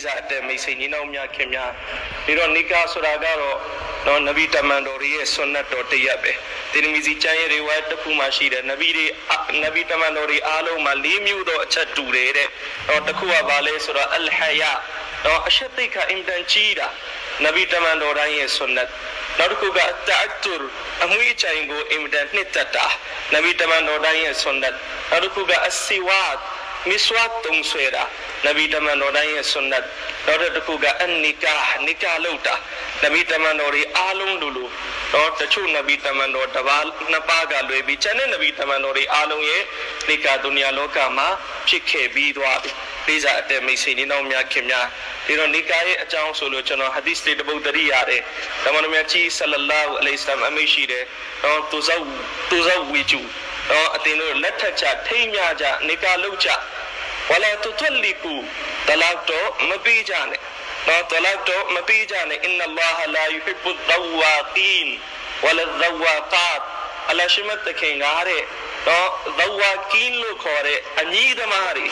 လေးစားအတဲ့မိတ်ဆွေညီနောင်များခင်များဒီတော့နိကာဆိုတာကတော့နော်နဗီတမန်တော်ရဲ့ဆွန်နတ်တော်တရက်ပဲတီရမီစီကျမ်းရဲ့ရေဝါတစ်ခုမှရှိတယ်နဗီတွေနဗီတမန်တော်တွေအားလုံးမှာ၄မျိုးသောအချက်တူတယ်တဲ့တော့တစ်ခုကဘာလဲဆိုတော့အလ်ဟယာတော့အရှက်သိက္ခာအင်တန်ကြီးတာနဗီတမန်တော်တိုင်းရဲ့ဆွန်နတ်နောက်တစ်ခုကအတအတူအမွေးချိုင်ကိုအင်တန်နှစ်သက်တာနဗီတမန်တော်တိုင်းရဲ့ဆွန်နတ်နောက်တစ်ခုကအစီဝတ် မစ်ဝတ်တုံဆွေတာနဗီတမန်တော်တိုင်းရဲ့ဆွန်နတ်နောက်တစ်ခုကအန်နီကာနီကာလောက်တာနဗီတမန်တော်တွေအားလုံးလူလူတော့တချို့နဗီတမန်တော်တစ်ပါးနှစ်ပါးကလွယ်ပြီးကျန်တဲ့နဗီတမန်တော်တွေအားလုံးရဲ့နိကာဒုနီယာလောကမှာဖြစ်ခဲ့ပြီးသွားပြီလေးစားအတဲ့မိတ်ဆွေညီနောင်များခင်များဒီတော့နိကာရဲ့အကြောင်းဆိုလို့ကျွန်တော်ဟာဒီစ်တွေတပုတ်တရိရတယ်ဓမ္မတော်မြတ်ကြီးဆလလာဟူအလိစ္စလမ်အမိရှိတယ်တော့သူဇောက်သူဇောက်ဝီကျူ တော့အတင်တို့လက်ထက်ချထိမ့်မြကြနိကာလောက်ကြဝလာတူတလီကူတလောက်တော့မပေးကြနဲ့တော့တလောက်တော့မပေးကြနဲ့အင်နလာဟလာယူဟစ်ဘူဒဝါတီန်ဝလာဒဝါကတ်အလရှိမတ်တခင်ကားတဲ့တော့ဒဝါကင်းလို့ခေါ်တဲ့အညီသမားတွေ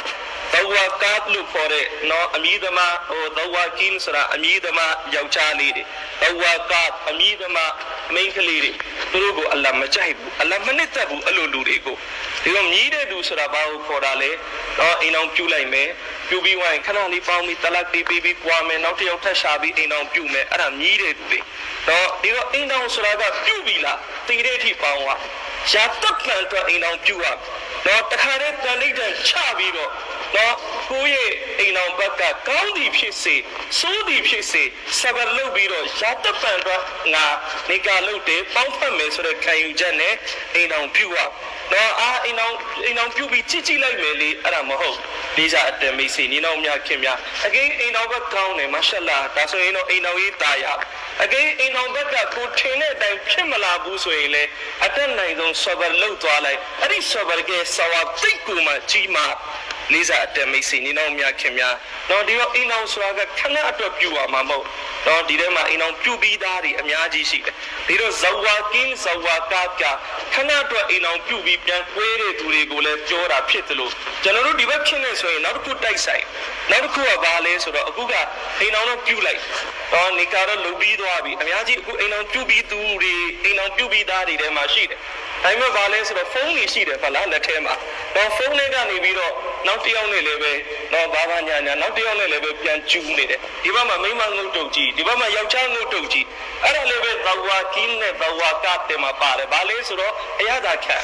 ဒဝါကတ်လို့ခေါ်တဲ့နော်အမိသမားဟိုဒဝါကင်းဆိုတာအမိသမားယောက်ျားလေးတွေဒဝါကတ်အမိသမားမိန်းကလေးတွေသူတို့ကိုအလ္လာဟ်မကြိုက်ဘူးအလ္လာဟ်မနစ်သက်ဘူးအဲ့လိုလူတွေကိုဒီလိုမြည်တဲ့သူဆိုတာဘာကိုခေါ်တာလဲတော့အိမ်အောင်ပြုလိုက်မယ်ပြုပြီးဝိုင်းခဏလေးပေါင်းပြီးတလက်တီးပြီးပြီးပွားမယ်နောက်တစ်ယောက်ထပ်ရှာပြီးအိမ်အောင်ပြုမယ်အဲ့ဒါမြည်တဲ့သူတွေတော့ဒီတော့အိမ်အောင်ဆိုတာကပြုပြီးလားတည်တဲ့အထိပေါင်းသွားရာတက်ပန်တော့အိမ်အောင်ပြုရတော့တခါတည်းတန်လိုက်တဲ့ချပြီးတော့ တော့ကိုယ့်ရဲ့အိမ်အောင်ဘက်ကကောင်းသည်ဖြစ်စေဆိုးသည်ဖြစ်စေစဘလုတ်ပြီးတော့ရာတပန်တော့ငါနေကာလုတ်တယ်ပေါင်းဖက်မယ်ဆိုတဲ့ခံယူချက်နဲ့အိမ်အောင်ပြုရတော့အာအိမ်အောင်အိမ်အောင်ပြုပြီးကြည့်ကြည့်လိုက်မယ်လေအဲ့ဒါမဟုတ်လေးစားအတမိတ်စီနီနောင်များခင်များအကိအိမ်အောင်ဘက်ကောင်းတယ်မာရှာလာဒါဆိုရင်တော့အိမ်အောင်ကြီးတာရအကိအိမ်အောင်ဘက်ကကိုထင်တဲ့အတိုင်းဖြစ်မလာဘူးဆိုရင်လေအတက်နိုင်ဆုံးဆဘလုတ်သွားလိုက်အဲ့ဒီဆဘကဆဝါတိတ်ကိုမှကြီးမှ လေးစားအတမိတ်စီနီနောင်များခင်များတော့ဒီတော့အိမ်အောင်ဆိုတာကခဏအတွက်ပြုရမှာမဟုတ်တော့ဒီထဲမှာအိမ်အောင်ပြုပြီးသားတွေအများကြီးရှိတယ်ဒီတော့ဇဝါကင်းဇဝါကကခဏအတွက်အိမ်အောင်ပြုပြီးပြန်ကွဲတဲ့သူတွေကိုလည်းပြောတာဖြစ်တယ်လို့ကျွန်တော်တို့ဒီဘက်ဖြစ်နေဆိုရင်နောက်တစ်ခုတိုက်ဆိုင်နောက်တစ်ခုကဘာလဲဆိုတော့အခုကအိမ်အောင်တော့ပြုလိုက်တော့နေကာတော့လုံပြီးသွားပြီအများကြီးအခုအိမ်အောင်ပြုပြီးသူတွေ အိမ်အောင်ပြုပြီးသားတွေထဲမှာရှိတယ်ဒါပေမဲ့ဘာလဲဆိုတော့ဖုန်းကြီးရှိတယ်ဖလားလက်ထဲမှာတော့ဖုန်းလေးကနေပြီးတော့နောက်တစ်ယောက်နဲ့လည်းပဲတော့ဘာဘာညာညာနောက်တစ်ယောက်နဲ့လည်းပဲပြန်ကျူးနေတယ်ဒီဘက်မှာမိမငုတ်တုတ်ကြီးဒီဘက်မှာယောက်ျားငုတ်တုတ်ကြီးအဲ့ဒါလည်းပဲသဝါကင်းနဲ့သဝါကတဲ့မှာပါတယ်ဘာလဲဆိုတော့အရသာခံ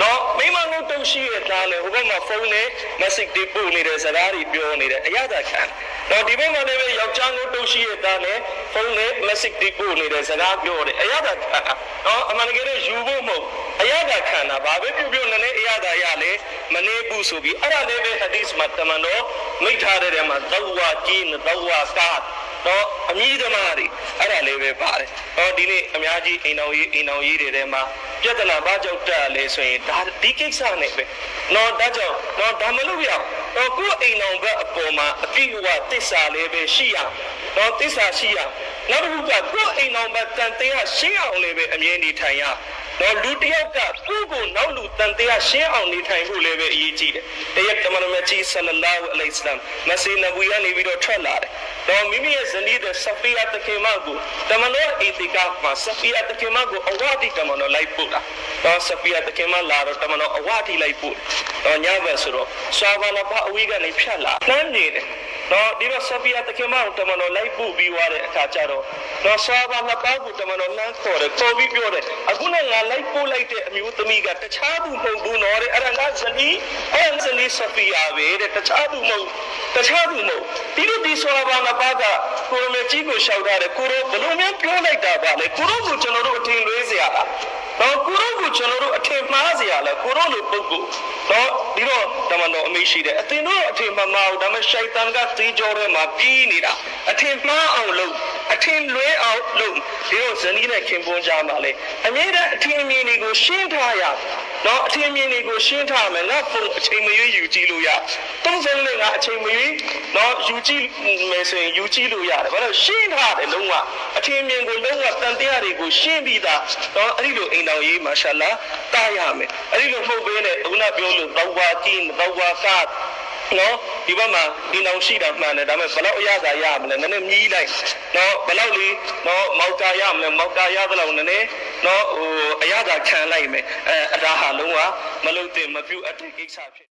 တော့မိမငုတ်တုတ်ရှိရဲ့သားလေဟိုဘက်မှာဖုန်းနဲ့ message တွေပို့နေတဲ့စကားတွေပြောနေတယ်အရသာခံ တော့ဒီဘက်မှာလည်းပဲယောက်ျားငုတ်တုတ်ရှိရဲ့သားနဲ့ဖုန်းနဲ့ message တွေပို့နေတဲ့စကားပြောတယ်အရသာခံတော့အမှန်တကယ်တော့ယူဖို့မဟုတ်အရသာခံတာဘာပဲပြုပြုနည်းနည်းအရသာရလေမနေဘူးဆိုပြီးအဲ့ဒါလည်းပဲ hadith မှာတမန်တော်မိထားတဲ့ထဲမှာသဝါကင်းသဝါကာတ်တော့အမိသမားတွေအဲ့ဒါလေးပဲပါတယ်။ဟောဒီနေ့အများကြီးအိမ်တော်ကြီးအိမ်တော်ကြီးတွေထဲမှာ ပြဿနာဘာကြောင့်တက်လဲဆိုရင်ဒါဒီကိစ္စနဲ့ပဲ။နော်ဒါကြောင့်နော်ဒါမလို့ရအောင်။တော့ကိုယ်အိမ်တော်ဘက်အပေါ်မှာအပြည့်အဝတစ္ဆာလေးပဲရှိရ။တော့တစ္ဆာရှိရ။ နောက်တစ်ခုကကိုယ်အိမ်တော်ဘက်တန်တရားရှင်းအောင်လေးပဲအမြဲနေထိုင်ရ။တော့လူတယောက်ကကိုယ့်ကိုနောက်လူတန်တရားရှင်းအောင်နေထိုင်ဖို့လည်းပဲအရေးကြီးတယ်။တရက်တမန်တော်မြတ်ကြီးဆလလာဟူအလိုင်စလမ်မဆီနဘူယာနေပြီးတော့ထွက်လာတယ်။တော့မိမိရဲ့ဇနီးတဲ့ဆဖီယာတခင်မကိုတမန်တော်အီတီကာမှာဆဖီယာတခင်မကိုအဝတိတမန်တော်လိုက်ပို့တာ။တော့ဆဖီယာတခင်မလာတော့တမန်တော်အဝတိလိုက်ပို့။တော့ညဘက်ဆိုတော့ဆွာဘာလဘအဝေးကနေဖြတ်လာ။နှမ်းနေတယ်။ နော်ဒီတော့ဆဖီယာတခင်မကိုတမန်တော်လိုက်ပို့ပြီးွားတဲ့အခါကျတော့နော်ဆာဘာနှစ်ပါးကိုတမန်တော်လမ်းခေါ်တယ်ခေါ်ပြီးပြောတယ်အခုနဲ့ငါလိုက်ပို့လိုက်တဲ့အမျိုးသမီးကတခြားသူမဟုတ်ဘူးနော်တဲ့အဲ့ဒါငါဇနီးအဲ့ဒါဇနီးဆဖီယာပဲတဲ့တခြားသူမဟုတ်တခြားသူမဟုတ်ဒီလိုဒီဆာဘာနှစ်ပါးကကိုရမကြီးကိုရှောက်ထားတယ်ကိုရောဘလို့မျိုးပြောလိုက်တာပါလေကိုရောကိုကျွန်တော်တို့အထင်လွဲစရာလား တော့ကိုရုကိုကျွန်တော်တို့အထင်မှားစရာလဲကိုရုလိုပုဂ္ဂိုလ်တော့ဒီတော့တမန်တော်အမိရှိတယ်အတင်တို့အထင်မှားမအောင်ဒါပေမဲ့ရှိုက်တန်ကသေကြောထဲမှာပြီးနေတာအထင်မှားအောင်လို့အထင်လွဲ လုပ်ဒီတော့ဇနီးနဲ့ခင်ပွန်းကြမှာလေအမြဲတမ်းအထင်မြင်တွေကိုရှင်းထားရတော့အထင်မြင်တွေကိုရှင်းထားမယ်ငါဖုန်းအချိန်မရွေးယူကြည့်လို့ရသုံးစင်းနဲ့ငါအချိန်မရွေးတော့ယူကြည့်မယ်ဆိုရင်ယူကြည့်လို့ရတယ်ဘာလို့ရှင်းထားတယ်လုံးဝအထင်မြင်ကိုလုံးဝတန်တရားတွေကိုရှင်းပြီးသားတော့အဲ့ဒီလိုအိမ်တော်ကြီးမာရှာလာတားရမယ်အဲ့ဒီလိုမဟုတ်ဘဲနဲ့အခုနပြောလို့တော့ဝါကင်းတော့ဝါကတ်နော် ဒီဘက်မှာဒီနောင်ရှိတာမှန်တယ်ဒါပေမဲ့ဘယ်လောက်အရသာရမလဲနည်းနည်းမြည်လိုက်နော်ဘယ်လောက်လေးနော်မောက်တာရမလဲမောက်တာရသလောက်နည်းနည်းနော်ဟိုအရသာခံလိုက်မယ်အဲအဒါဟာလုံးဝမလုပ်သင့်မပြုတ်အပ်တဲ့ကိစ္စဖြစ်